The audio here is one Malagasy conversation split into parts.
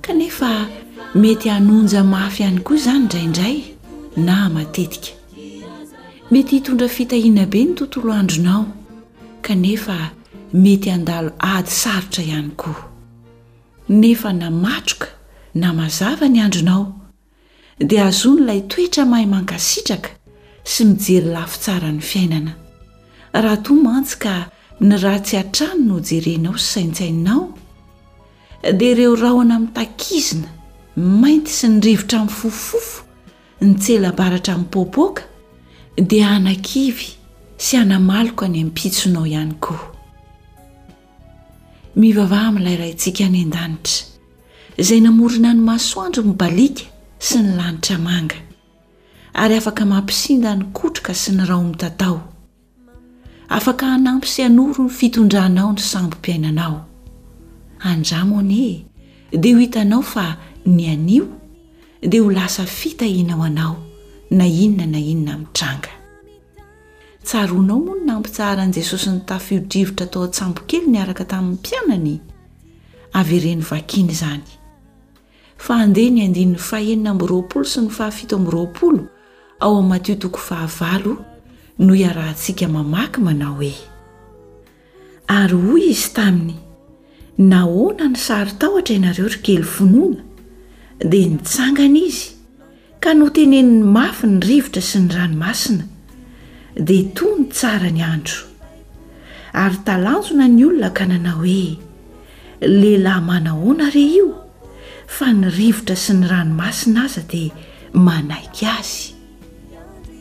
kanefa mety hanonja mafy ihany koa izany indraindray na matetika. Mety hitondra fitahiana be ny tontolo andronao, kanefa mety handalo ady sarotra ihany koa. Nefa na matroka na mazava ny andronao, dia hahazoany ilay toetra mahay mankasitraka sy mijery lafy tsara ny fiainana. Raha toa mantsy ka ny ratsy hatrany no jerenao sy saintsaininao, dia ireo rahona mitakizina, mainty sy ny rivotra mifofofofo, ny tsela-baratra mipoapoaka, dia hanakivy sy hanamaloka ny ampitsonao ihany koa. Mivavaha amin'ilay Raintsika any an-danitra. Izay namorona ny masoandro mibaliaka sy ny lanitra manga, ary afaka mampisinda ny kotroka sy ny rao mitatao. Afaka hanampy sy hanoro ny fitondranao ny sambo-piainanao. Andramo anie dia ho hitanao fa ny anio dia ho lasa fitahiana ho anao na inona na inona mitranga. Tsaroanao moa ny nampitsaharan'i Jesosy ny tafio-drivotra tao an-tsambo kely niaraka tamin'ny mpianany? avereno vakiana izany. Fa andeha ny andininy fahenina amby roapolo sy ny fahafito amby roapolo ao amin'ny Matio toko fahavalo no iarahantsika mamaky manao hoe, Ary hoy Izy taminy, Nahoana nisaron-tahotra ianareo ry kely finoana? Dia nitsangana Izy, Ka noteneniny mafy ny rivotra sy ny ranomasina, dia tony tsara ny andro. Ary talanjona ny olona ka nanao hoe, Lehilahy manahoana re io, fa ny rivotra sy ny ranomasina aza dia manaiky azy?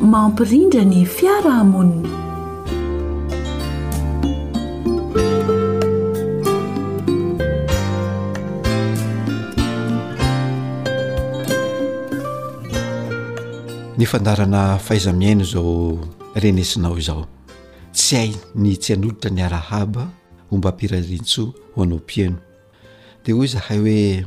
Mampirindra ny fiarahamonina. Ny fandarana fahaiza-mihaino izao renesinao izao. Tsy hay ny tsy hanolotra ny arahaba homba am-pirarian-tsoa ho anao mpihaino. Dia hoy izahay hoe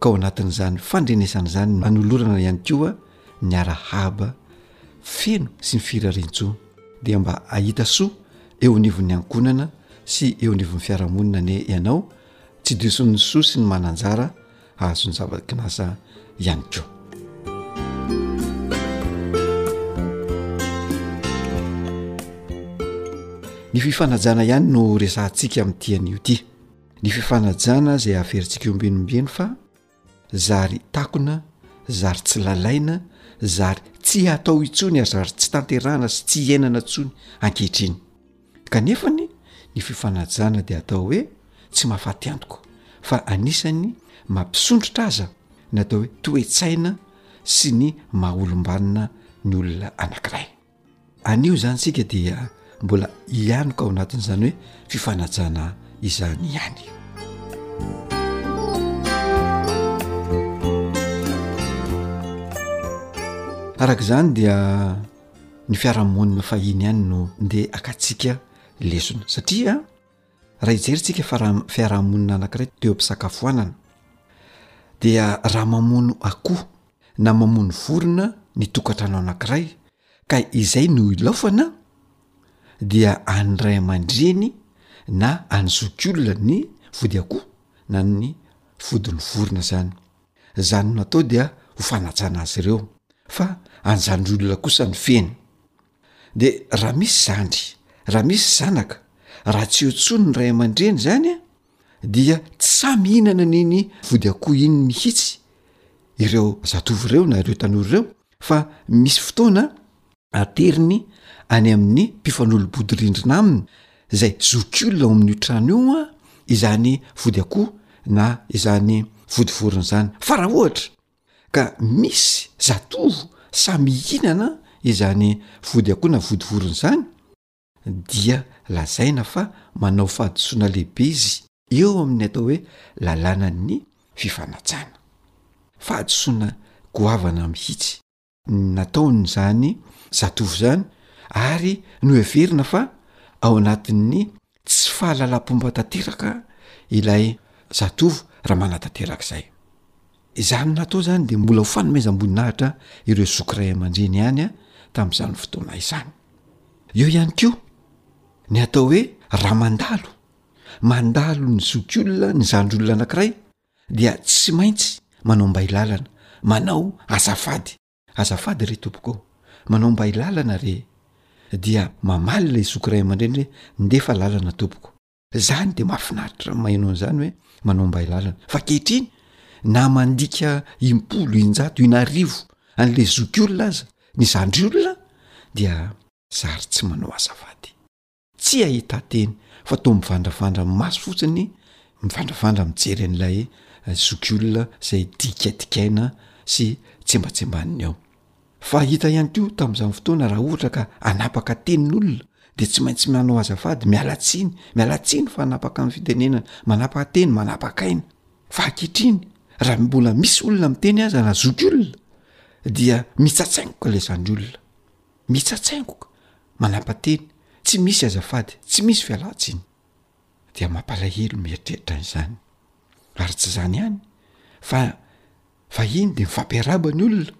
ka ao anatin'izany fandrenesana izany no hanolorana ihany koa ny arahaba feno sy ny firariantsoa dia mba hahita soa eo anivon'ny ankohonana sy eo anivon'ny fiarahamonina anie ianao tsy doson'ny soa sy ny mananjara hahazo ny zava-kinasa ihany koa ny fifanajana ihany no resahantsika amin'ity anio ity ny fifanajana izay averintsika ombieny ombieny fa zary takona zary tsy lalaina zary tsy hatao intsony ary zary tsy tanterahana sy tsy iainana ntsony ankehitriny kanefa ny ny fifanajana dia atao hoe tsy mahafaty antoko fa anisany mampisondrotra aza ny atao hoe toetsaina sy ny mahaolombanina ny olona anankiray Anio izany isika dia mbola hianoka ao anatin'izany hoe fifanajana izany ihany. Araka izany dia ny fiarahamonina fahiny ihany no ndeha akatsika lesona satria raha hijerintsika fa raha fiarahamonina anankiray teo am-pisakafoanana dia raha mamono akoho na mamono vorona ny tokantrano anankiray ka izay no ilaofana dia any ray aman-dreny na any zokiolona ny vody akoho na ny vodin'ny vorona zany zany no atao dia ho fanatsana azy ireo fa an'zandry olona kosa ny feny Dia raha misy zandry, raha misy zanaka, raha tsy eo tsony ny ray aman-dreny zany a, dia tsy sahy mihinana an'iny vody akoho iny mihitsy ireo zatovo ireo na ireo tanora ireo fa misy fotoana ateriny any amin'ny mpifanolo-bodirindrina aminy zay zokiolona ao amin'io trano io a izany vody akoho na izany vody vorona zany fa raha ohatra ka misy zatovo sahy mihinana izany vody akoho na vody vorona izany dia lazaina fa manao fahadisoana lehibe izy eo amin'ny atao hoe lalànan'ny fifanajana. Fahadisoana goavana mihitsy. nataon'izany zatovo izany ary noheverina fa ao anatin'ny tsy fahalalam-pomba tanteraka ilay zatovo raha manatanteraka izay. Izany natao izany dia mbola ho fanomezam-boninahitra ireo zoky ray aman-dreny ihany tamin'izany fotoana izany. Eo ihany koa ny atao hoe raha mandalo, mandalo ny zokiolona ny zandry olona anankiray dia tsy maintsy manao mbay lalana manao azafady azafady re tompoko ô manao mbay lalana re dia mamaly ilay zoky ray aman-dreny hoe ndefa lalana tompoko zany de mahafinaritra maino an'izany hoe manao mbay lalana fa ankehitriny na mandika impolo injato inarivo an'ilay zoky olona aza ny zandry olona dia zary tsy manao azafady Tsia hitateny fa toa mivandravandra ny maso fotsiny, mivandravandra mijery an'ilay zokiolona izay dikadikaina sy tsembatsembaniny ao. Fa hita ihany koa tamin'izany fotoana raha ohatra ka hanapaka teny ny olona dia tsy maintsy manao azafady, miala tsiny, miala tsiny fa hanapaka ny fitenenana, manapaka teny, manapaka aina. Fa ankehitriny raha mbola misy olona miteny aza na zokiolona dia mitsatsaingoka ilay izany olona. Mitsatsaingoka, manapa-teny, tsy misy azafady, tsy misy fialan-tsiny. Dia mampalahelo mieritreritra an'izany. Ary tsy izany ihany, fa vahiny dia mifampiaraba ny olona.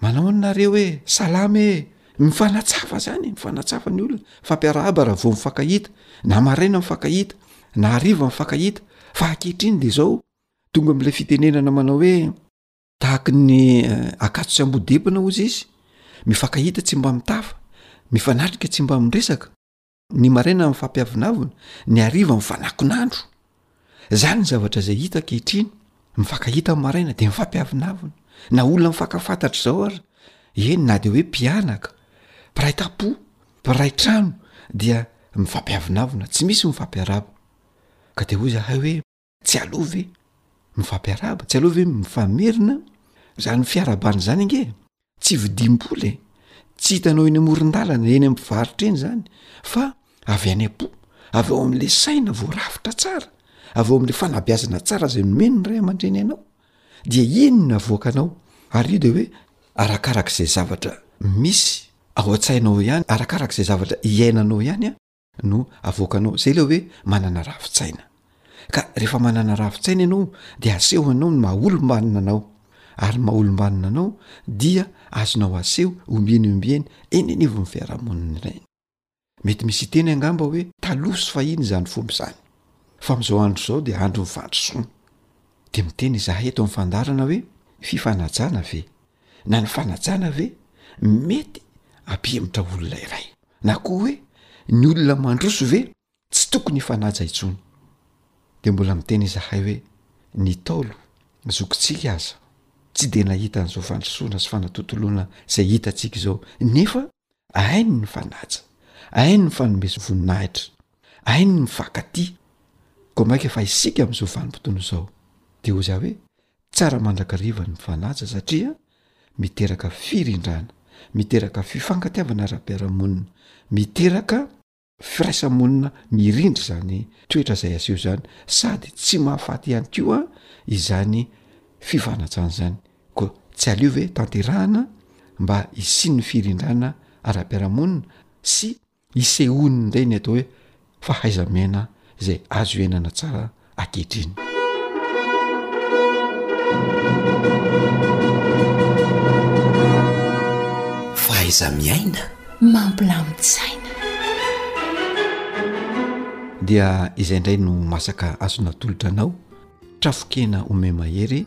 Manao ahoana nareo e, salama e, mifanatsafa izany, mifanatsafa ny olona, mifampiarahaba raha vao mifankahita, na maraina mifankahita, na hariva mifankahita, fa ankehitriny dia izao, tonga amin'ilay fitenenana manao hoe. Tahaky ny akanjo tsy ambodebona ozy izy, mifankahita tsy mba mitafa, mifanatrika tsy mba miresaka, ny maraina mifampiavonavona, ny hariva mifanakonandro. Zany ny zavatra izay hita ankehitriny, mifankahita ny maraina de mifampiavonavona. Na olona mifankafantatra izao ary, eny na de hoe mpianaka, mpiray tampo, mpiray trano dia mifampiavonavona, tsy misy mifampiarahaba. Ka de hoy zahay hoe. Tsy aleo ve mifampiarahaba? Tsy aleo ve mifamerina? Zany fiarahabana zany ange tsy vidim-bola e, tsy hitanao eny amoron-dalana eny am' mpivarotra eny zany fa avy any am-po, avy ao am'le saina voarafitra tsara, avy ao am'le fanabeazana tsara zay nomeny ny ray aman-dreny anao, dia iny no avoakanao ary io de hoe arakarak'izay zavatra misy ao an-tsainao ihany, arakarak'izay zavatra iainanao ihany an. no avoakanao zay le hoe manana ravin-tsaina ka rehefa manana ravin-tsaina ianao dia aseho anao ny maha olom-banona anao ary ny maha olom-banona anao dia azonao aseho ombieny ombieny eny anivon'ny fiarahamonina eny mety misy iteny angamba hoe taloha sy fahiny izany fomba izany fa amin'izao andro izao dia andro ny fandrosoana dia miteny izahay eto amin'ny fandarana hoe fifanajana ve na ny fanajana ve mety ampihemotra olona iray Na koa hoe ny olona mandroso ve tsy tokony hifanaja intsony? Dia mbola miteny izahay hoe ny Ntaolo zokintsika aza tsy dia nahita an'izao fandrosoana sy fanatontoloana izay hitantsika izao nefa hainy ny mifanaja, hainy ny fanomeza voninahitra, hainy ny mifankatia, koa mainka fa isika amin'izao vanim-potoana izao. Dia hoy izahay hoe Tsara mandrakariva ny mifanaja satria miteraka firindrana, miteraka fifankatiavana ara-piarahamonina, miteraka firaisamonina mirindra izany toetra izay aseho izany sady tsy mahafaty ihany koa izany fifanajana izany. Koa tsy aleo ve tanterahana mba hisian'ny firindrana ara-piarahamonina sy Isehoany indray ny atao hoe fahaiza-miaina izay azo iainana tsara ankehitriny. Fahaiza-miaina mampilamin-tsaina. Dia izay indray no masaka azo natolotra anao, trafon-kena omemahery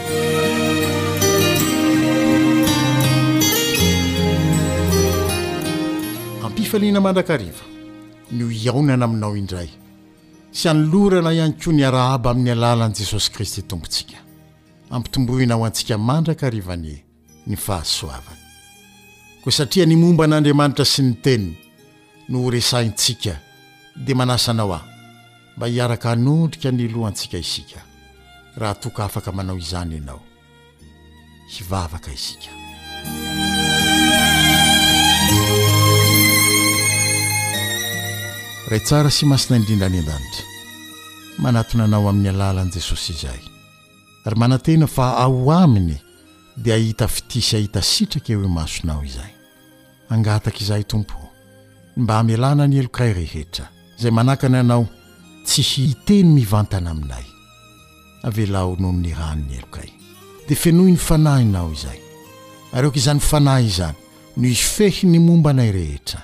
Ampifaliana mandrakariva ny ho hihaonana aminao indray sy hanolorana ihany koa ny arahaba amin'ny alalan'i Jesosy Kristy Tompontsika. Ampitomboina ho antsika mandrakariva anie. ny fahasoavany. Koa satria ny momba an'Andriamanitra sy ny Teniny no ho resahintsika dia manasa anao aho mba hiaraka hanondrika ny lohantsika isika, raha toa ka afaka manao izany ianao. Hivavaka isika. Ray tsara sy masina indrindra any an-danitra, manatona anao amin'ny alalan'i Jesosy izahay. ary manantena fa ao Aminy dia hahita fitia sy hahita sitraka eo imasonao izay. Hangataka izahay, Tompo ô, ny mba hamelana ny helokay rehetra, izay manakana Anao tsy hiteny mivantana aminay. Avelao noho ny ran'ny helokay, dia fenoy ny Fanahinao izay, ary aoka izany Fanahy izany no hifehy ny momba anay rehetra,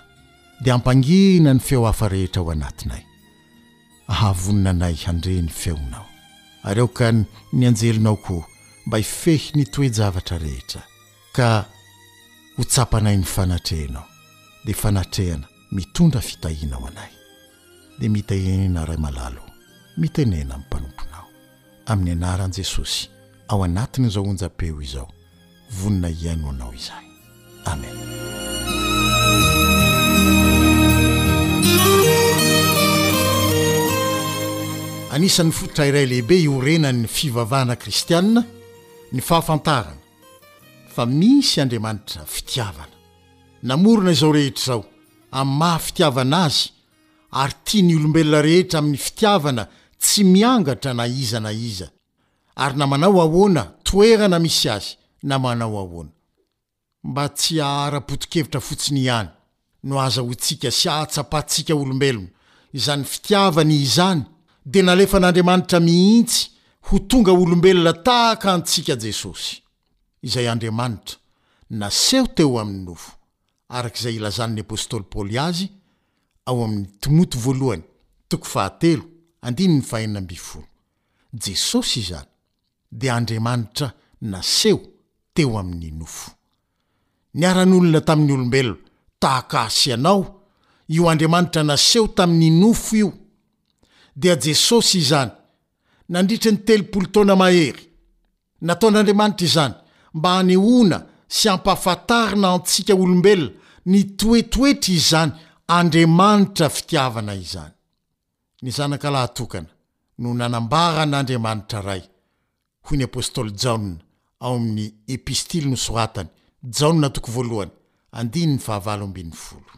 dia hampangina ny feo hafa rehetra ao anatinay. Ahavonona anay handre ny feonao, ary aoka ny anjelinao koa mba hifehy ny toe-javatra rehetra, ka ho tsapanay ny fanatrehanao, dia fanatrehana mitondra fitahiana ho anay. Dia mitenena, Ray malala ô, mitenena amin'ny mpanomponao. amin'ny anaran'i Jesosy ao anatin'izao onjam-peo izao, vonona hihaino hanao izany. Amena. Anisan'ny fototra iray lehibe iorenan'ny fivavahana kristianina ny fahafantarana fa misy Andriamanitra fitiavana. Namorona izao rehetra izao amin'ny maha fitiavana azy ary tia ny olombelona rehetra amin'ny fitiavana tsy miangatra na iza na iza, ary na manao ahoana toerana misy azy na manao ahoana. Mba tsy hahara-poto-kevitra fotsiny ihany no hahazahoantsika sy hahatsapantsika olombelona izany fitiavany izany, dia nalefan'Andriamanitra mihitsy ho tonga olombelona tahaka antsika Jesosy, izay Andriamanitra naseho teo amin'ny nofo. araka izay ilazan' ny apostoly Paoly azy ao amin' ny Timoty voalohany toko fahatelo andininy fahenina ambin'ny folo, Jesosy izany dia Andriamanitra naseho teo amin' ny nofo. Niharan' olona tamin' ny olombelona tahaka ahy sy ianao io Andriamanitra naseho tamin' ny nofo io, dia Jesosy izany, nandritra ny telopolo taona mahery. Nataon'Andriamanitra izany mba hanehoana sy hampahafantarina antsika olombelona ny toetoetr' izany Andriamanitra fitiavana izany. Ny Zanaka lahatokana no nanambaran' Andriamanitra Ray, hoy ny apostoly Jaona ao amin' ny Epistily nosoratany, Jaona toko voalohany, andininy fahavalo ambin'ny folo.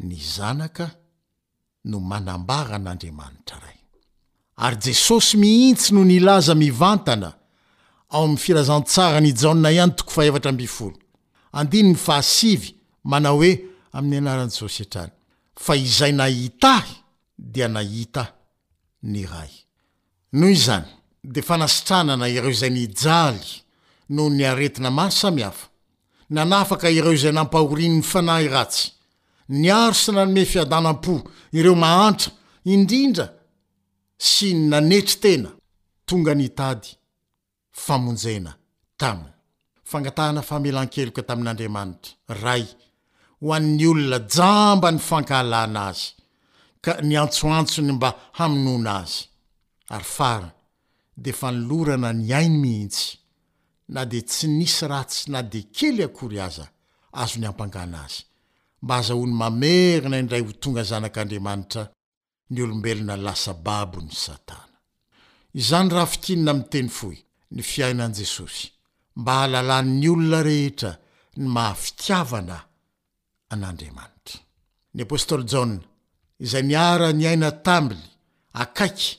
Ny Zanaka no manambara an'Andriamanitra Ray. Ary Jesosy mihitsy no nilaza mivantana ao amin'ny Filazantsaran' i Jaona ihany toko fahefatra ambin'ny folo, andininy fahasivy manao hoe amin'ny anaran'i Jesosy hatrany, fa izay nahita Ahy dia nahita ny Ray. Noho izany, dia fanasitranana ireo izay nijaly noho ny aretina maro samihafa, nanafaka ireo izay nampahorian'ny fanahy ratsy, niaro sy nanome fiadanam-po ireo mahantra indrindra sy nanetry tena tonga nitady famonjena taminy. Fangatahana famelan-keloka tamin'Andriamanitra, Ray, ho an'ny olona jamba ny fankahalana Azy, ka niantsoantsony mba hamonoana Azy. Ary farany, dia fanolorana ny ainy mihitsy, na dia tsy nisy ratsy na dia kely akory aza azony ampangana Azy, mba azahoany mamerina indray ho tonga zanak'Andriamanitra, ny olombelona lasa babon'i Satana. Izany raha fintinina miteny fohy ny fiainan'i Jesosy mba hahalalan'ny olona rehetra ny maha fitiavana an'Andriamanitra. Ny apostoly Jaona, izay niara-niaina taminy akaiky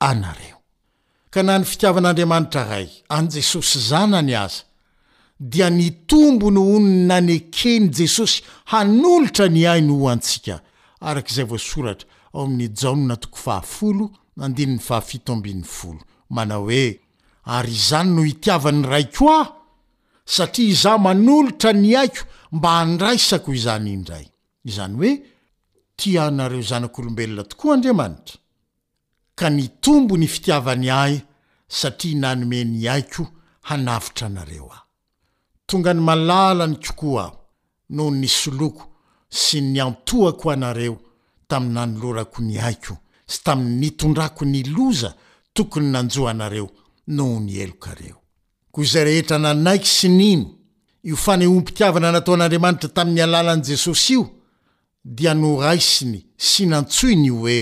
anareo. Ka na ny fitiavan'Andriamanitra Ray an'i Jesosy Zanany aza dia nitombo noho ny naneken'i Jesosy hanolotra ny ainy ho antsika, araka izay voasoratra ao amin'ny Jaona toko fahafolo andininy fahafito ambin'ny folo, manao hoe, Ary izany no itiavan'ny Raiko Ahy, satria Izaho manolotra ny aiko mba handraisako izany indray. Izany hoe, tia anareo zanak'olombelona tokoa Andriamanitra. ka nitombo ny fitiavany ahy satria nanome ny aiko hanavotra anareo aho. Tonga ny malala ny kokoa aho noho ny nisoloako sy niantohako anareo tamin'ny nanolorako ny aiko sy tamin'ny nitondrako ny loza tokony nanjo anareo noho ny helokareo. Koa izay rehetra nanaiky sy nino io fanehoam-pitiavana nataon'Andriamanitra tamin'ny alalan'i Jesosy io dia noraisiny sy nantsoiny hoe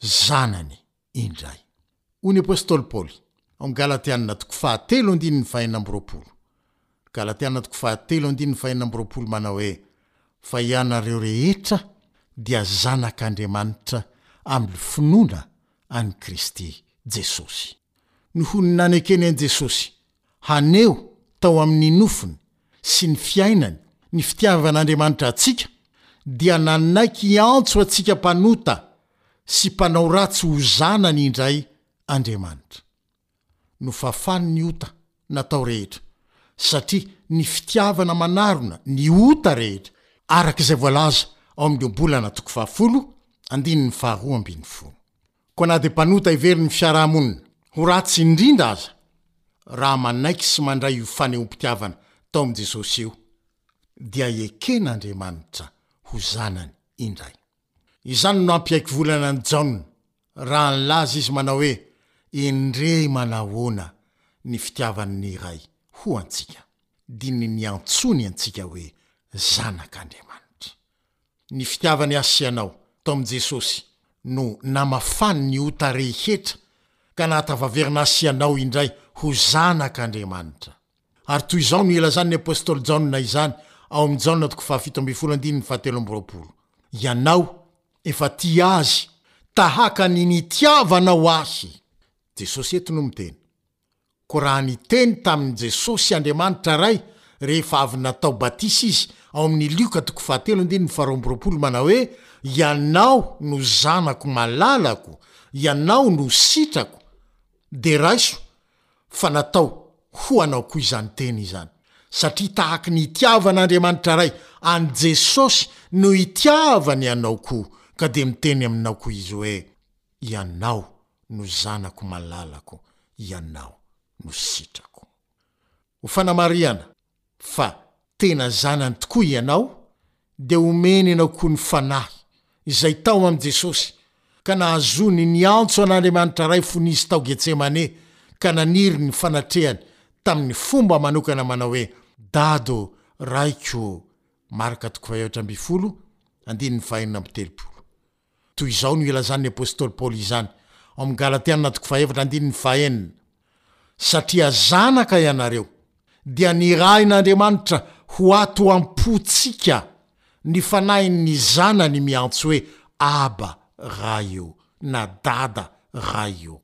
zanany indray. Hoy ny apostoly Paoly ao Galatiana toko fahatelo andininy fahenina amby roapolo, Galatiana toko fahatelo andininy fahenina amby roapolo manao hoe, Fa ianareo rehetra dia zanak'Andriamanitra amin'ny finoana an'i Kristy Jesosy. Noho ny nanekeny an'i Jesosy haneho tao amin'ny nofony sy ny fiainany ny fitiavan'Andriamanitra antsika, dia nanaiky hiantso antsika mpanota sy mpanao ratsy ho zanany indray Andriamanitra. Nofafany ny ota natao rehetra, satria ny fitiavana manarona ny ota rehetra, araka izay voalaza ao amin'ny Ohabolana toko fahafolo, andininy faharoa ambin'ny folo. Koa na dia mpanota heverin'ny fiaraha-monina ho ratsy indrindra aza raha manaiky sy mandray io fanehoam-pitiavana tao amin'i Jesosy io, dia eken'Andriamanitra ho zanany indray. Izany no nampiaiky volana an'i Jaona raha nilaza izy manao hoe, Endrey manahoana ny fitiavan'ny Ray ho antsika, dia ny niantsoany antsika hoe zanak'Andriamanitra. Ny fitiavany ahy sy anao, tao amin'i Jesosy, no namafany ny ota rehetra ka nahatavaverina ahy sy anao indray ho zanak' Andriamanitra. Ary toy izao no ilazan'ny apostoly Jaona izany ao amin'ny Jaona toko fahafito ambin'ny folo andininy fahatelo amby roapolo, Ianao efa tia azy tahaka ny nitiavanao ahy. Jesosy eto no miteny. Koa raha niteny tamin'i Jesosy Andriamanitra Ray rehefa avy natao batisa Izy ao amin'ny Lioka toko fahatelo andininy faharoa amby roapolo manao hoe, Ianao no Zanako malalako, Ianao no sitrako, dia raiso fa natao ho anao koa izany teny izany. Satria tahaky ny itiavan'Andriamanitra Ray an'i Jesosy no itiavany anao koa, ka dia miteny aminao koa Izy hoe, Ianao no zanako malalako Ianao no sitrako Ho fanamarihana fa tena zanany tokoa ianao dia omeny anao koa ny fanahy izay tao amin'i Jesosy ka nahazoany niantso an'Andriamanitra Ray fony izy tao Getsemane ka naniry ny fanatrehany tamin'ny fomba manokana manao hoe Dado Raiko Marka toko fahaefatra ambin'ny folo, andininy fahenina amby telopolo. Toy izao no ilazan' ny apostoly Paoly izany, ao amin' ny Galatiana toko fahaefatra andininy fahenina, Satria zanaka ianareo, dia nirahin' Andriamanitra ho ato am-pontsika ny fanahin' ny Zanany miantso hoe, Aba, Ray ô, na Dada, Ray ô.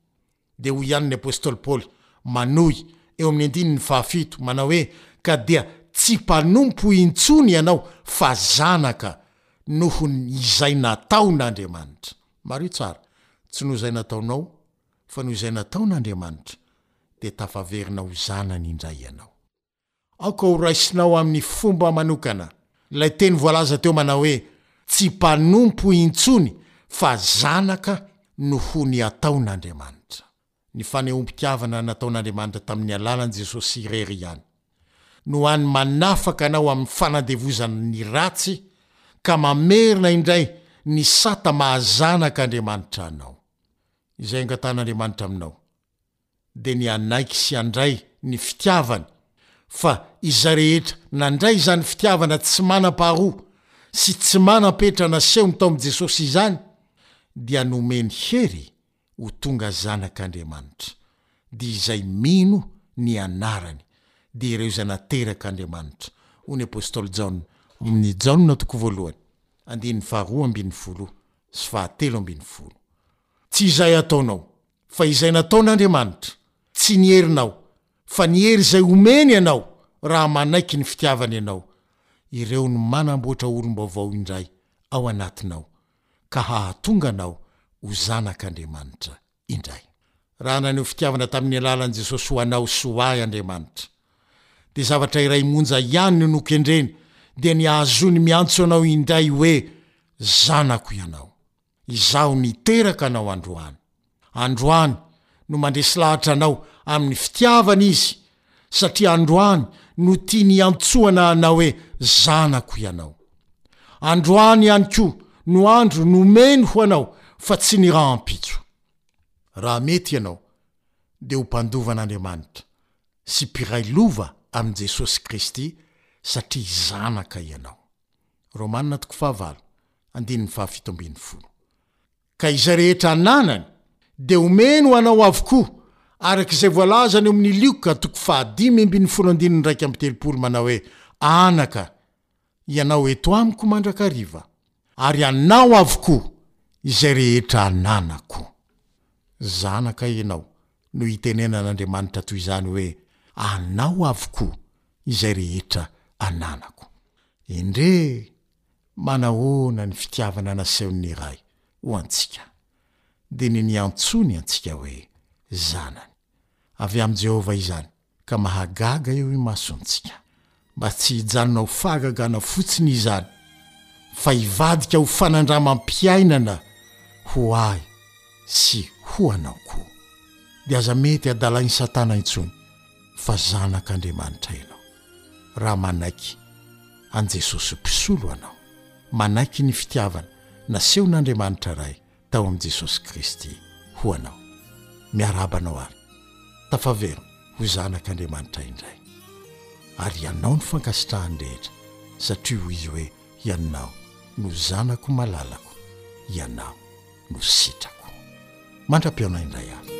Dia hoy ihany ny apostoly Paoly, manohy, eo amin'ny andininy fahafito, manao hoe, Ka dia tsy mpanompo intsony ianao, fa zanaka, noho ny izay nataon'Andriamanitra. Mariho tsara, tsy noho izay nataonao, fa noho izay nataon'Andriamanitra, dia tafaverina ho zanany indray ianao. Aoka horaisinao amin'ny fomba manokana ilay teny voalaza teo manao hoe, Tsy mpanompo intsony fa zanaka no ho ny ataon'Andriamanitra. Ny fanehoam-pitiavana nataon'Andriamanitra tamin'ny alalan'i Jesosy irery ihany no hany manafaka anao amin'ny fanandevozana ny ratsy ka mamerina indray ny sata maha zanak'Andriamanitra anao. Izay angatan'Andriamanitra aminao. dia ny hanaiky sy handray ny fitiavany, fa izay rehetra nandray izany fitiavana tsy manam-paharoa sy tsy manam-petra nasehony tao amin'i Jesosy izany, dia nomeny hery ho tonga zanak'Andriamanitra. Dia izay mino ny anarany, dia ireo izay naterak'Andriamanitra, hoy ny apostoly Jaona, amin'ny Jaona toko voalohany, andininy faharoa ambin'ny folo sy fahatelo ambin'ny folo. Tsy izay ataonao, Fa izay nataon'Andriamanitra, tsy ny herinao, fa ny hery izay omeny anao raha manaiky ny fitiavany anao, ireo no manamboatra olom-baovao indray ao anatinao, ka hahatonga anao ho zanak'Andriamanitra indray. Raha naneho fitiavana tamin'ny alalan'i Jesosy ho anao sy ho ahy Andriamanitra, dia zavatra iray monja ihany no nokendreny, dia ny hahazoany miantso anao indray hoe zanako ianao. Izaho niteraka anao androany. Androany no mandresy lahatra anao amin'ny fitiavana izy, satria androany no tiany hiantsoana anao hoe zanako ianao. Androany ihany koa no andro nomeny ho anao fa tsy ny rahampitso. Raha mety ianao dia ho mpandovan'Andriamanitra sy mpiray lova amin'i Jesosy Kristy satria zanaka ianao. Ka izay rehetra ananany dia homeny ho anao avokoa, araka izay voalazany eo amin'ny Lioka toko fahadimy ambin'ny folo andininy iraika amby telopolo manao hoe, Anaka, ianao eto amiko mandrakariva, ary anao avokoa izay rehetra ananako. Zanaka ianao. no itenenan'Andriamanitra toy izany hoe, Anao avokoa izay rehetra ananako. Endrey e! Manahoana ny fitiavana nasehon'ny Ray ho antsika! Dia ny niantsoany antsika hoe zanany. Avy amin'i Jehovah izany. ka mahagaga eo imasontsika. Mba tsy hijanona ho fahagagana fotsiny izany, fa hivadika ho fanandramam-piainana ho ahy sy ho anao koa. Dia aza mety adalain'i Satana intsony fa zanak'Andriamanitra ianao, raha manaiky an'i Jesosy mpisolo anao, manaiky ny fitiavana nasehon'Andriamanitra Ray tao amin'i Jesosy Kristy ho anao. Miarahaba anao ary tafavero ho zanak'Andriamanitra indray. Ary ianao no fankasitrahan'ny rehetra satria ho izy hoe ianao no zanako malalako, ianao no sitrako. Mandra-pihaona indray ary.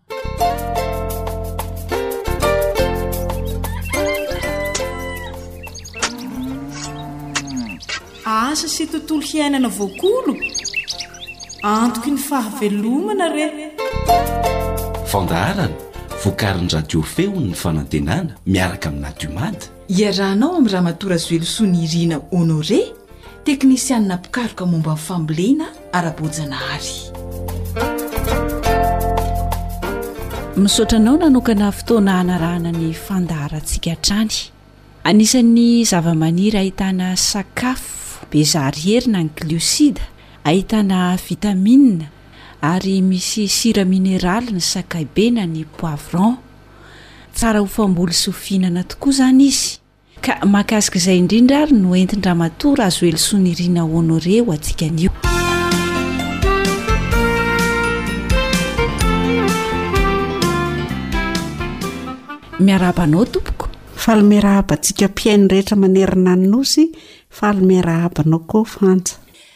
asa sy tontolo hiainana voakolo antoky ny fahavelomana re fandaharana vokarin'ny radio feon'ny fanantenana miaraka amin'nadiomady Iarahanao amin'i Ramatoa Razoelosoa Nirina Honoré, teknisianina mpikaroka momba ny fambolena ara-boajanahary. Misaotra anao nanokana fotoana hanarahana ny fandaharantsika hatrany. Anisan'ny zavamaniry ahitana sakafo be zary herina ny gliosida, ahitana vitamina ary misy sira mineraly ny sakaibe na ny poivron. Tsara ho famboly sy ho fihinana tokoa izany izy. Ka mahakasika izay indrindra ary no entin-dRamatoa Razoelisoa Nirina Honoré ho antsika anio. Miarahaba anao tompoko. Faly miarahaba antsika mpihaino rehetra manerana ny nosy. Faly miarahaba anao koa Frantsa.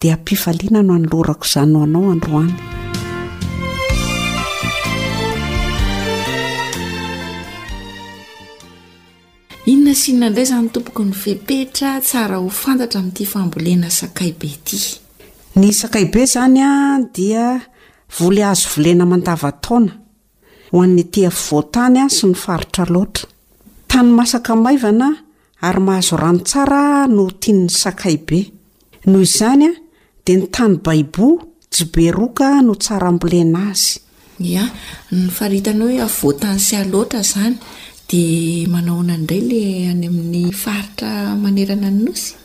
Dia am-pifaliana no anolorako izany ho anao androany. Inona sy inona indray izany tompoko ny fepetra tsara ho fantatra amin'ity fambolena sakay be ity? Ny sakay be izany dia voly azo volena mandava-taona. ho an'ny ety afovoan-tany sy ny faritra loatra. Tany masaka maivana ary mahazo rano tsara no ho tian'ny sakay be. Noho izany, dia ny tany baibo, jiberoka no tsara ambolena azy. Ia, ny faritany hoe afovoan-tany sy loatra izany dia manahoana indray ilay any amin'ny faritra manerana ny nosy?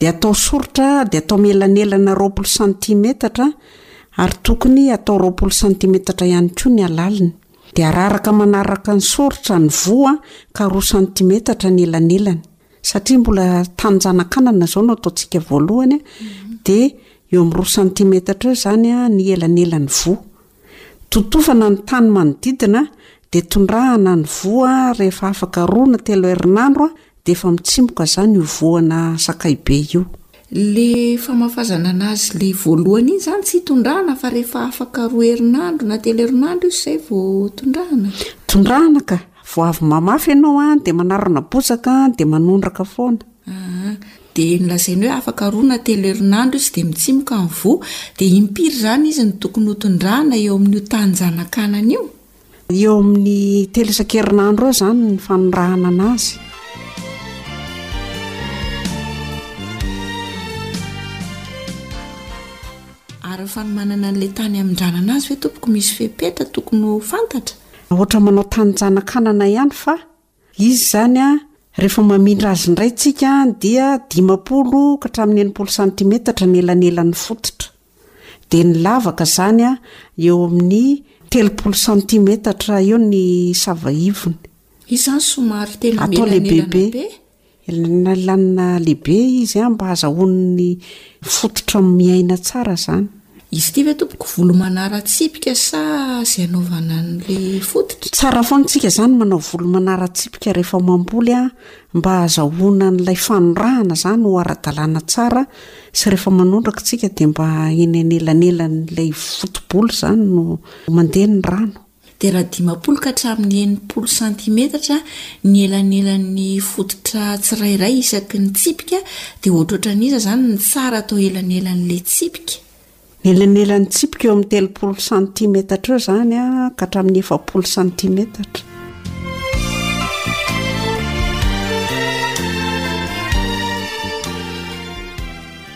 Dia atao soritra dia atao mielanelana roapolo santimetatra ary tokony atao roapolo santimetatra ihany koa ny halaliny. Dia araraka manaraka ny soritra ny voa ka roa santimetatra ny elanelany. Satria mbola tanin-janakanana izao no ataontsika voalohany dia eo amin'ny roa santimetatra eo izany ny elanelan'ny voa. Totofana ny tany manodidina dia tondrahana ny voa rehefa afaka roa na telo herinandro dia efa mitsimoka zany io voana sakay be io. Le famafazana anazy le voalohany iny zany tsy tondrahana fa rehefa afaka roa herinandro na telo herinandro io zay vao tondrahana? Tondrahana ka! Vao avy mamafy ianao an, dia manarona bozaka an, dia manondraka foana. Aa, dia nolazainy hoe afaka roa na telo herinandro izy dia mitsimoka ny voa, dia impiry izany izy no tokony ho tondrahana eo amin'io tanin-janakanany io? Eo amin'ny telo isan-kerinandro eo izany ny fanondrahana an'azy. Ary ny fanomanana an'ilay tany hamindranana azy ve tompoko misy fepetra tokony ho fantatra? Na ohatran manao taninjanakanana ihany fa izy izany an rehefa mamindra azy indray tsika an dia dimampolo ka hatramin'ny enimpolo santimetatra ny elanelan'ny fototra. Dia ny lavaka izany an eo amin'ny telopolo santimetatra eo ny sava ivony. Izy izany somary tena am elany elana be. Lalana lehibe izy an mba azahoan'ny fototra miaina tsara zany. Izy ity ve tompoko volo manaratsipika sa zay anaovana anle fototra? Tsara foana tsika zany manao volo manaratsipika rehefa mamboly an mba azahoana an'ilay fanondrahana zany ho ara-dalàna tsara sy rehefa manondraka tsika dia mba eny anelanelan'ilay foto-bolo zany no mandeha ny rano. dia raha dimampolo ka hatramin'ny enimpolo santimetatra ny elanelan'ny fototra tsirairay isaky ny tsipika dia ohatrohatran'iza izany ny tsara atao elanelan'ilay tsipika? Ny elanelan'ny tsipika eo amin'ny telopolo santimetatra eo izany ka hatramin'ny efapolo santimetatra.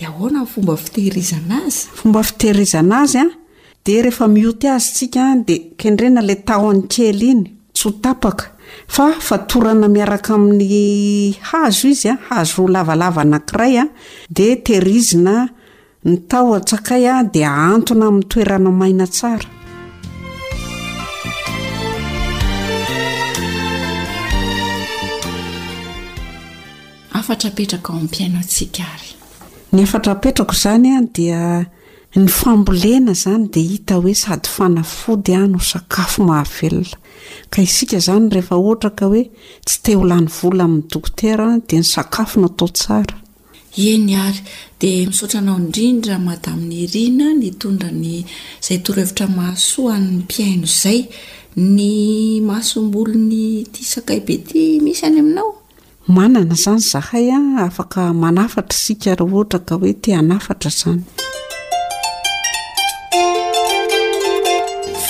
Dia ahoana ny fomba fitehirizana azy? Fomba fitehirizana azy an, dia rehefa mioty azy tsika dia kendrena ilay tahony kely iny, tsy ho tapaka, fa fatorana miaraka amin'ny hazo izy an, hazo lavalava anankiray an, dia tehirizina ny taho an-tsakay an, dia ahantona amin'ny toerana maina tsara. Hafatra apetraka ao am-piainantsika ary. Ny hafatra apetrako izany dia ny fambolena izany dia hita hoe sady fanafody no sakafo mahavelona. Ka isika izany rehefa ohatra ka hoe tsy te ho lany vola amin'ny dokotera dia ny sakafo no atao tsara. Eny ary. Dia misaotra anao indrindra Madame Nirina nitondra ny izay torohevitra mahasoa an'ny mpihaino izay. Ny masombolon'ity sakay be ity misy any aminao? Manana izany izahay a, afaka manafatra isika raha ohatra ka hoe te hanafatra izany.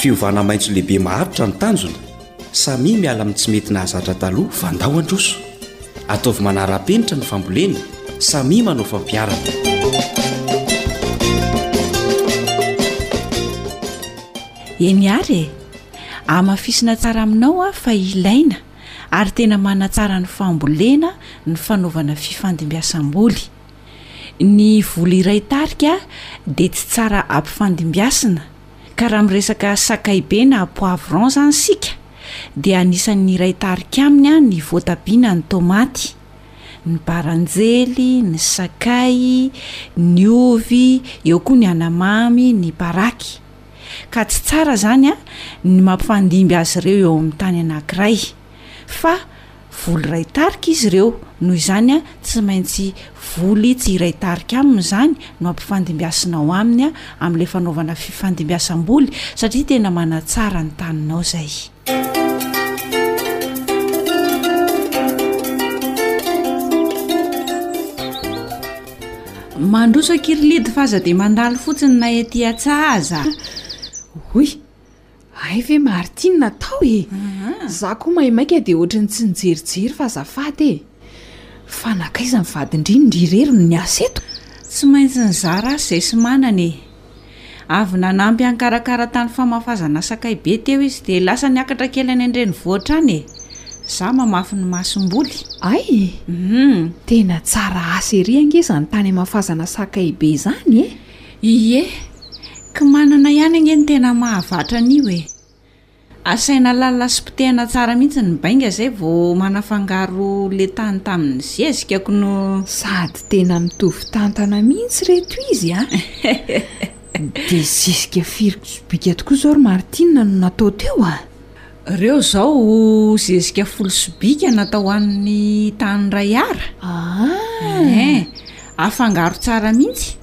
Fiovana maitso lehibe maharitra ny tanjona. Samia miala amin'ny tsy mety nahazatra taloha fa ndao handroso. Ataovy manara-penitra ny fambolena, samia manao fampiharana. Eny ary e! Hamafisina tsara aminao aho fa ilaina ary tena manatsara ny fambolena ny fanaovana fifandimbiasam-boly. Ny voly iray tarika dia tsy tsara ampifandimbiasina ka raha miresaka sakay be na poivron izany isika dia anisan'ny iray tarika aminy ny voatabia na ny tomaty, ny baranjely, ny sakay, ny ovy, eo koa ny anamamy, ny paraky. ka tsy tsara izany ny mampifandimby azy ireo eo amin'ny tany anankiray fa voly iray tarika izy ireo noho izany tsy maintsy voly tsy iray tarika aminy izany no ampifandimbiasinao aminy amin'ilay fanaovana fifandimbiasam-boly satria tena manatsara ny taninao izay Mandroso akia ry Lide fa aza dia mandalo fotsiny na ety an-tsaha aza. Oy, hay ve Martine atao e? Za koa maimaika dia ohatry ny tsy nijerijery fa azafady e! Fa nankaiza ny vadin-dry ny ry irery no niasa eto? Tsy maintsy nizara azy izay sy manana e! Avy nanampy an-karakara tany famafazana sakay be teo izy dia lasa niakatra kely any an-drenivohitra any e! Za mamafy ny masomboly. Ay! Hum! Tena tsara asa ery ange izany tany hamafazana sakay be izany e! Ie! Kimanana ihany ange no tena mahavatra an'io e! Asaina lalina sy potehina tsara mihitsy ny bainga zay vao manafangaro le tany tamin'ny zezika ko no. Sady tena mitovy tantana mihitsy reto izy a! De zezika firy ko sobika tokoa zao ry Martine no natao teo a! Reo zao zezika folo sobika natao an'ny tany iray ara! Ahh! Eeh! Afangaro tsara mihitsy.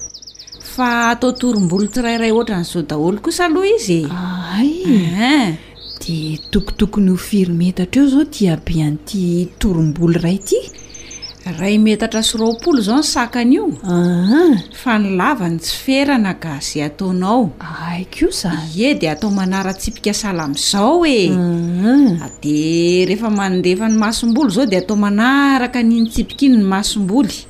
Fa atao torom-bolo tsirairay ohatran'izao daholo kosa aloha izy e. Hay e. Dia tokotokony ho firy metatra eo izao ity habean'ity torom-bolo iray ity? Iray metatra sy roapolo izao ny sakany io. Fa ny lavany tsy ferana ka izay ataonao. Hay kosa. Ie dia atao manara-tsipika sahala amin'izao e. Dia rehefa mandefa ny masomboly izao dia atao manaraka an'iny tsipika iny ny masomboly.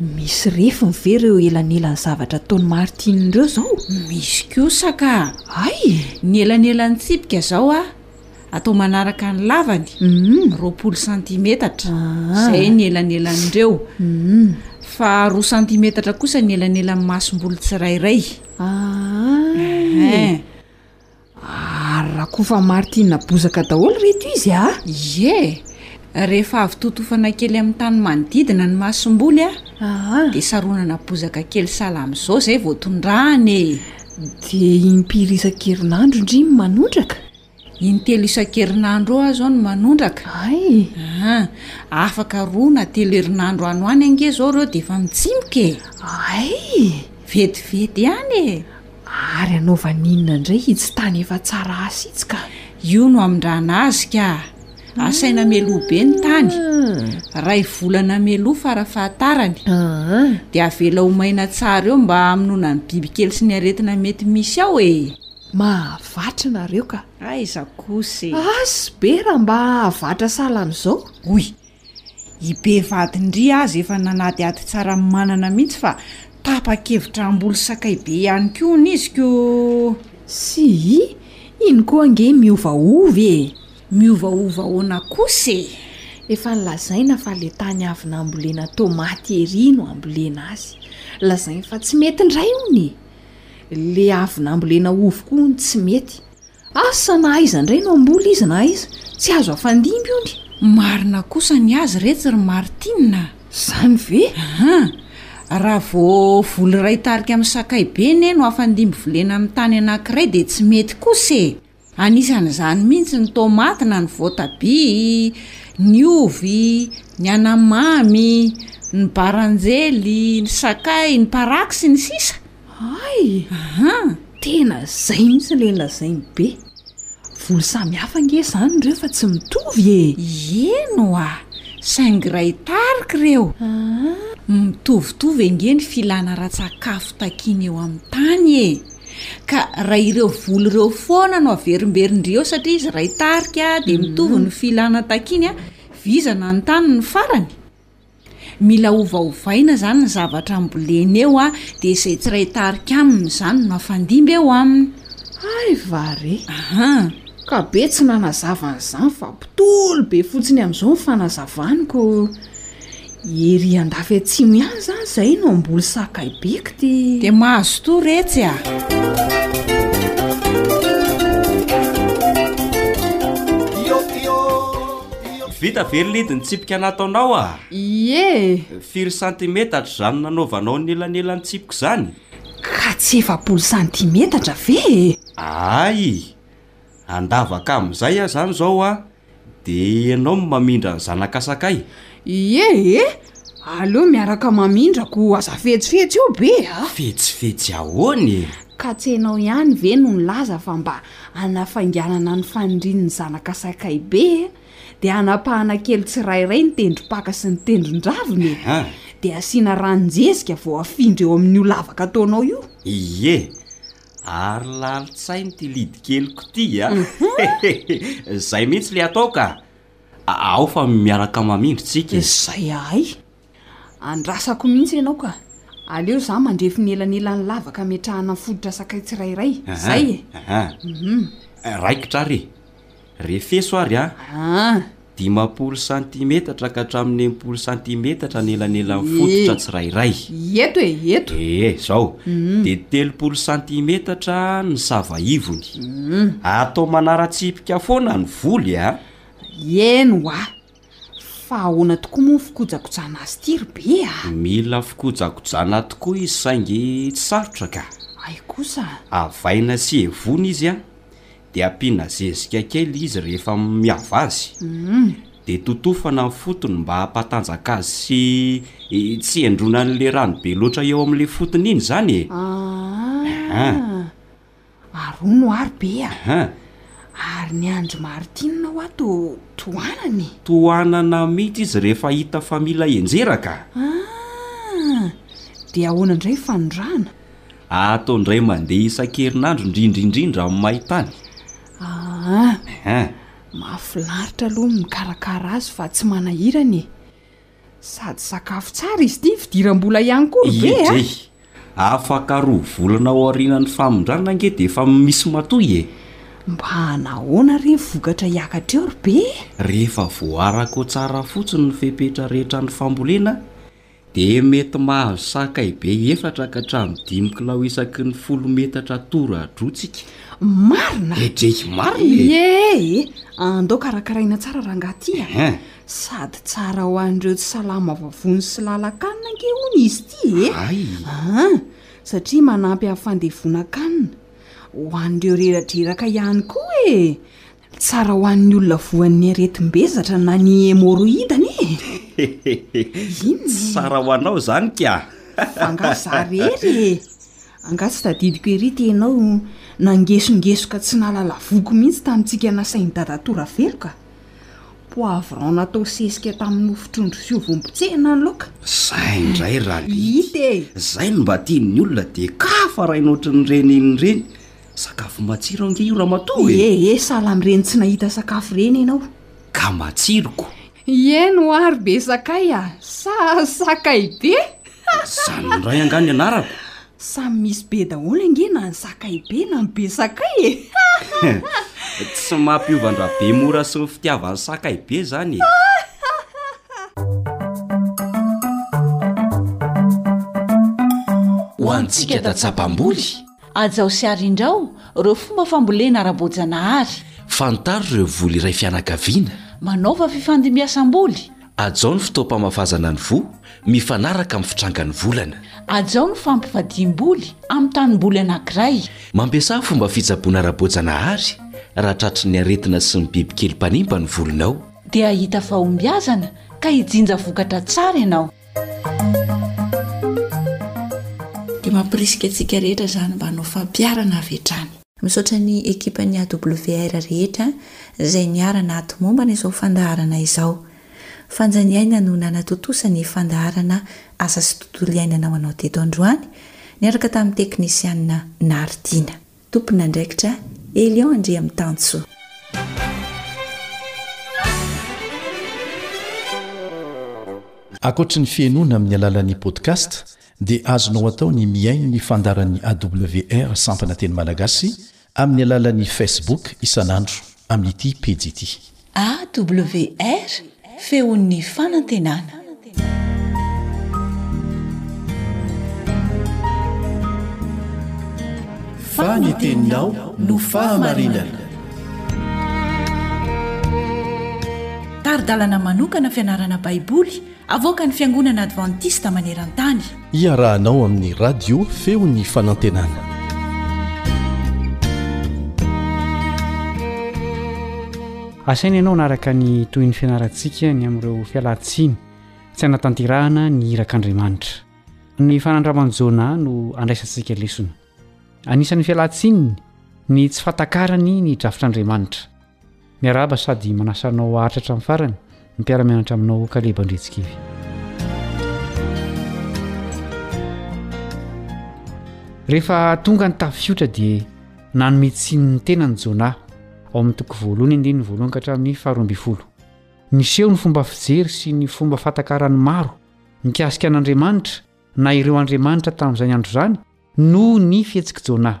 Misy refiny ve ireo elanelan'ny zavatra ataon'i Martine ireo izao? Misy kosa ka! Hay e! Ny elanelan'ny tsipika izao a, atao manaraka ny lavany, roapolo santimetatra, izay ny elanelan'ireo, fa roa santimetatra kosa ny elanelan'ny masomboly tsirairay. Hay e! Ary rakofa Martina bozaka daholo reto izy a! Ie, rehefa avy totofana kely amin'ny tany manodidina ny masomboly a, dia saronana bozaka kely sahala amin'izao izay vao tondrahana e! Dia impiry isan-kerinandro ndry ny manondraka? Intelo isan-kerinandro eo aho izao no manondraka. Hay! Ah, afaka roa na telo herinandro any ho any ange izao ireo dia efa mitsimoka e! Hay! Vetivety ihany e! Ary hanaovany inona indray itsy tany efa tsara asa itsy ka? Io no hamindrana azy ka! Asaina meloa be ny tany, iray volana meloa fara fahatarany, dia avela ho maina tsara eo mba hamonoana ny bibikely sy ny aretina mety misy ao e! Mahavatra nareo ka! Aiza kosa e! Asy be raha mba hahavatra sahala amin'izao! Hoy I be vadin-dry aza efa nanadihady tsara an'i Manana mihitsy fa tapa-kevitra hamboly sakay be ihany koa hono izy ko! Sii, iny koa ange miovaova e! Miovaova ahoana kosa e! Efa nolazaina fa le tany avy nambolena tomaty ery no ambolena azy. Lazainy fa tsy mety indray hono e! Le avy nambolena ovy koa hono tsy mety. Asa na aiza ndray no hamboly izy na aiza, tsy azo afandimby ony. Marina kosa ny azy retsy ry Martine a! Zany ve? Aha! Raha vao voly iray tarika amin'ny sakay be ne no afandimby volena amin'ny tany anankiray dia tsy mety kosa e! Anisan'izany mihitsy ny tomaty na ny voatabia, ny ovy, ny anamamy, ny baranjely, ny sakay, ny paraky sy ny sisa. Hay! Aha! Tena izay mihitsy ilay nolazain'i Be. Voly samihafa ange izany ireo fa tsy mitovy e! Eny ho'a! Saingy iray tarika ireo. Aha! Mitovitovy ange ny filana ara-tsakafo takiana eo amin'ny tany e! Ka raha ireo voly ireo foana no averimberin-dry eo satria izy iray tarika dia mitovy ny filana takiany, vizana ny tany ny farany? Mila ovaovaina zany ny zavatra ambolena eo a, de izay tsy iray tarika aminy izany no afandimby eo aminy. Hay va re! Ahaa! Ka be tsy nanazava an'izany fa mpitoly be fotsiny amin'izao ny fanazavany ko! Ery andafy atsimo ihany izany izay no amboly sakay be kty! Dia mazotoa retsy a! Vita ve lidy ny tsipika nataonao ah? Ie! Firy santimetatra izany nanaovanao ny elanelan'ny tsipiko izany? Ka tsy efapolo santimetatra ve e? Ay! Andavaka amin'izay aho izany izao an, dia ianao no mamindra ny zanakasakay. Ie e! Aleo miaraka mamindra ko aza fetsifetsy eo be a! Fetsifetsy ahoana e! Ka tsy enao ihany ve no nilaza fa mba hanafainganana ny fanirian'ny zanaka sakay be e! Dia hanapahana kely tsirairay ny tendrom-paka sy ny tendron-draviny e! Ahaa! Dia asiana ranon-jezika vao afindra eo amin'io lavaka ataonao io! Ie! Ary lalin-tsaina ity lidikeliko ity a! Hehehe! Zay mihitsy le atao ka! Ao fa miaraka mamindro tsika e. Izay ahay. Andrasako mihitsy ianao ka. Aleo izaho mandrefy ny elanelan'ny lavaka ametrahana ny fototra sakay tsirairay. Izay e. Aha. Hum. Raikitra ary e. Refeso ary a. An. Dimampolo santimetatra ka hatramin'ny enimpolo santimetatra ny elanelan'ny fototra tsirairay. Eto e, eto. Ee, izao. Hum. Dia telopolo santimetatra ny sava ivony. Atao manaratsipika foana ny voly a! Eny hoa! Fa ahoana tokoa moa ny fikojakojana azy ity ry be a! Mila fikojakojana tokoa izy saingy tsy sarotra ka! Hay kosa! Avaina sy hevona izy a! Dia ampiana zezika kely izy rehefa miava azy. Dia totofana ny fotony mba hampatanjaka azy sy tsy hendrona an'ilay rano be loatra eo amin'ilay fotony iny izany e! Aa! Ary hono hoa ry be a! Ahaa. Ary ny an-dry Martine hoa to tohanana e! Tohanana mihitsy izy rehefa hita fa mila enjera ka! Aa! Dia ahoana indray ny fanondrahana? Ato indray mandeha isan-kerinandro indrindra indrindra amin'ny main-tany. Aa! Ahaa. Mahafinaritra aloha ny mikarakara azy fa tsy manahirana e! Sady sakafo tsara izy ity, fidiram-bola ihany koa ry be a! Ie, afaka roa volana aorianan'ny famindràna ange dia efa misy matoy e! Mba nahoana re ny vokatra hiakatra eo ry be e? Rehefa voarakao tsara fotsiny ny fepetra rehetran'ny fambolena dia mety mahazo sakay be efatra ka hatramin'ny dimy kilao isaky ny folo metatra tora-drotsika. Marina! Edrey, marina e! Ie e! Andao karakaraina tsara rangahy ity a! Sady tsara ho an'ireo tsy salama vavony sy lalan-kanina ange hono izy ity e! Hay! An! Satria manampy amin'ny fandevonan-kanina. Ho an'ireo reradreraka ihany koa e! Tsara ho an'ny olona voan'ny aretim-bezatra na ny hemoroida anie e! Inona e? Tsara ho anao izany ka! Fa angaha izaho irery e! Angaha tsy tadidiko ery ity ianao nangesongesoka tsy nahalala voky mihitsy tamintsika nasain'i Dadatoa Ravelo ka! Poivron natao sesika tamin'ny nofy trondro sy ovy nopotsehina ny laoka. Zay indray Rally. Hita e! Zay no mba tian'ny olona dia kafa raha iny ohatrin'ireny iny ireny. Sakafo matsiro ange io ramatoa e! Ie ie salamreny tsy nahita sakafo ireny ianao. Ka matsiro ko! Ieno ary be sakay a! Sa sakay be? Izany indray angaha ny anarako? Samy misy be daholo ange na ny sakay be na ny be sakay e! Tsy mampiova an-dRabemora sy ny fitiavany sakay be izany e! Ho antsika datsabamboly. Ajao sy arindrao ireo fomba fambolena ara-boajanahary. Fantaro ireo voly iray fianakaviana. Manaova fifandimbiasam-boly. Hajao ny fotoam-pamafazana ny voa mifanaraka amin'ny fitrangan'ny volana. Hajao ny fampivadiam-boly amin'ny tanimboly anankiray. Mampiasà fomba fitsaboana ara-boajanahary raha tratry ny aretina sy ny bibikely mpanimba ny volonao. Dia hahita fahombiazana ka hijinja vokatra tsara ianao. Dia mampirisika antsika rehetra izany mba hanao fampiharana avy hatrany. Misaotra ny ekipan'ny AWR rehetra izay niara-nahato mombana izao fandaharana izao. Fanjany aina no nanatontosa ny fandaharana Asa sy tontolo iainana ho anao teto androany, niaraka tamin'ny teknisianina Naridiana. Tompon'andraikitra, Elion Andriamitancho. Ankoatry ny fihainoana amin'ny alalan'ny podcast dia azonao atao ny mihaino ny fandaharan'ny AWR sampana teny malagasy amin'ny alalan'ny Facebook isan'andro amin'ity pejy ity. AWR, feon'ny fanantenana. Fa ny teninao no fahamarinana. Tari-dalana manokana fianarana Baiboly Avoakan'ny Fiangonana Advantista maneran-tany. Iarahanao amin'ny Radio Feon'ny Fanantenana. Asaina ianao hanaraka ny tohin'ny fianarantsika ny amin'ireo fialan-tsiny tsy anatanterahana ny irak'Andriamanitra. Ny fanandraman'i Jona no andraisantsika lesona. Anisan'ny fialan-tsininy ny tsy fahatakarany ny drafitr'Andriamanitra. Miarahaba sady manasa anao haharitra hatramin'ny farany ny mpiara-mianatra aminao Caleb Andretsikivy. Rehefa tonga ny tafy fiotra dia nanome tsiny ny tenany Jona ao amin'ny toko voalohany andininy voalohany ka hatramin'ny faharoa ambin'ny folo. Niseho ny fomba fijery sy ny fomba fatakaran'ny maro mikasika an'Andriamanitra na ireo andriamanitra tamin'izany andro izany noho ny fihetsik'i Jona.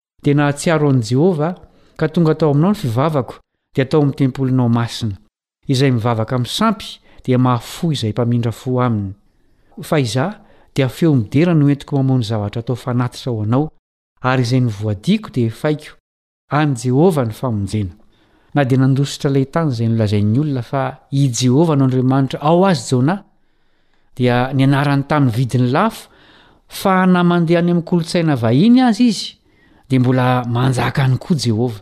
dia nahatsiaro an'i Jehovah aho, ka tonga tao aminao ny fivavako, dia tao amin'ny tempolinao masina. Izay mivavaka amin'ny sampy dia mahafoy izay mpamindra fo aminy. Fa izaho dia feo midera no entiko mamono zavatra atao fanatitra ho anao, ary izay novoadiako dia efaiko. An'i Jehovah ny famonjena. Na dia nandositra ilay tany izay nolazain'ny olona fa i Jehovah no Andriamanitra ao azy Jonah, dia nianarany tamin'ny vidiny lafo fa na mandeha any amin'ny kolontsaina vahiny aza izy dia mbola manjaka any koa Jehovah.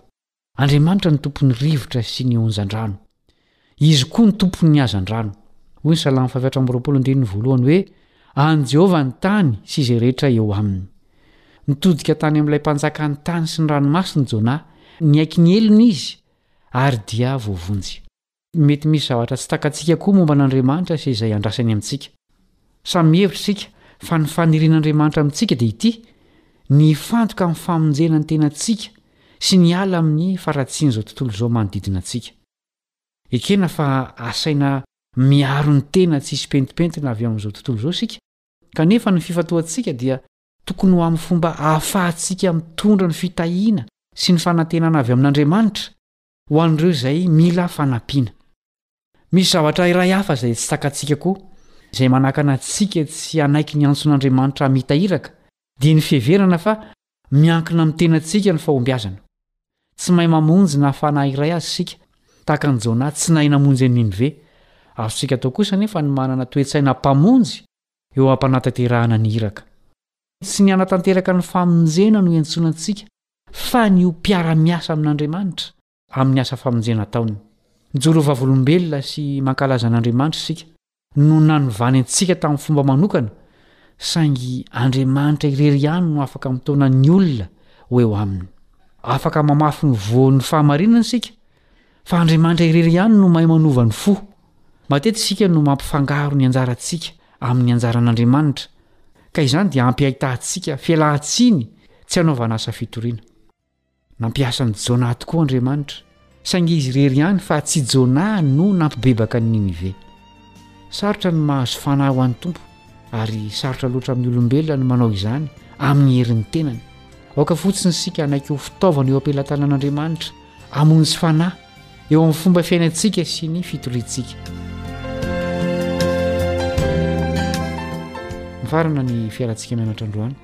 Andriamanitra no tompon'ny rivotra sy ny onjan-drano. Izy koa no tompon'ny hazan-drano. Hoy ny Salamo fahefatra amby roapolo andininy voalohany hoe, An'i Jehovah ny tany sy izay rehetra eo aminy. Nitodika tany amin'ilay Mpanjakan'ny tany sy ny ranomasina i Jonah, niaiky ny helony izy, ary dia voavonjy. Mety misy zavatra tsy takatsika koa momba an'Andriamanitra sy izay andrasany amintsika. Samy mihevitra isika fa ny fanirian'Andriamanitra amintsika dia ity, ny hifantoka amin'ny famonjena ny tenantsika sy ny hiala amin'ny faharatsian'izao tontolo izao manodidina antsika. Ekena fa asaina miaro ny tena tsisy pentimpentina avy amin'izao tontolo izao isika, kanefa ny fifantohantsika dia tokony ho amin'ny fomba ahafahantsika mitondra ny fitahiana sy ny fanantenana avy amin'Andriamanitra. ho an'ireo izay mila fanampiana. Misy zavatra iray hafa izay tsy takatsika koa, izay manakana antsika tsy hanaiky ny antson'Andriamanitra hamita iraka, dia ny fiheverana fa miankina amin'ny tenantsika ny fahombiazana. Tsy mahay mamonjy na fanahy iray aza isika, tahaka an'i Jona tsy nahay namonjy an'i Ninive. Azontsika atao kosa anefa ny manana toe-tsaina mpamonjy eo am-panatanterahana ny iraka. Tsy ny hanatanteraka ny famonjena no iantsoana antsika fa ny ho mpiara-miasa amin'Andriamanitra amin'ny asa famonjena ataony. Mijoro ho vavolombelona sy mankalaza an'Andriamanitra isika no nanovany antsika tamin'ny fomba manokana, saingy Andriamanitra irery ihany no afaka mitaona ny olona ho eo aminy. Afaka mamafy ny voan'ny fahamarinana isika. Fa Andriamanitra irery ihany no mahay manova ny fo. Matetika isika no mampifangaro ny anjarantsika amin'ny anjaran'Andriamanitra, ka izany dia ampy ahitatsika fialan-tsiny tsy hanaovana asa fitoriana. Nampiasa an'i Jonah tokoa Andriamanitra, saingy izy irery ihany fa tsy Jonah no nampibebaka an'i Ninive. Sarotra ny mahazo fanahy ho an'ny Tompo ary sarotra loatra amin'ny olombelona ny manao izany amin'ny herin'ny tenany. Aoka fotsiny isika hanaiky ho fitaovana eo am-pelatanan'Andriamanitra hamono tsy fanahy eo amin'ny fomba fiainantsika sy ny fitoriantsika. Mifarana ny fiarantsika mianatra androany.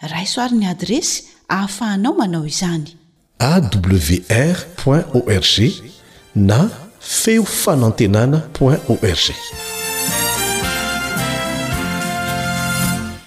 Raiso ary ny adiresy ahafahanao manao izany. awr point org na feo fanantenana point org.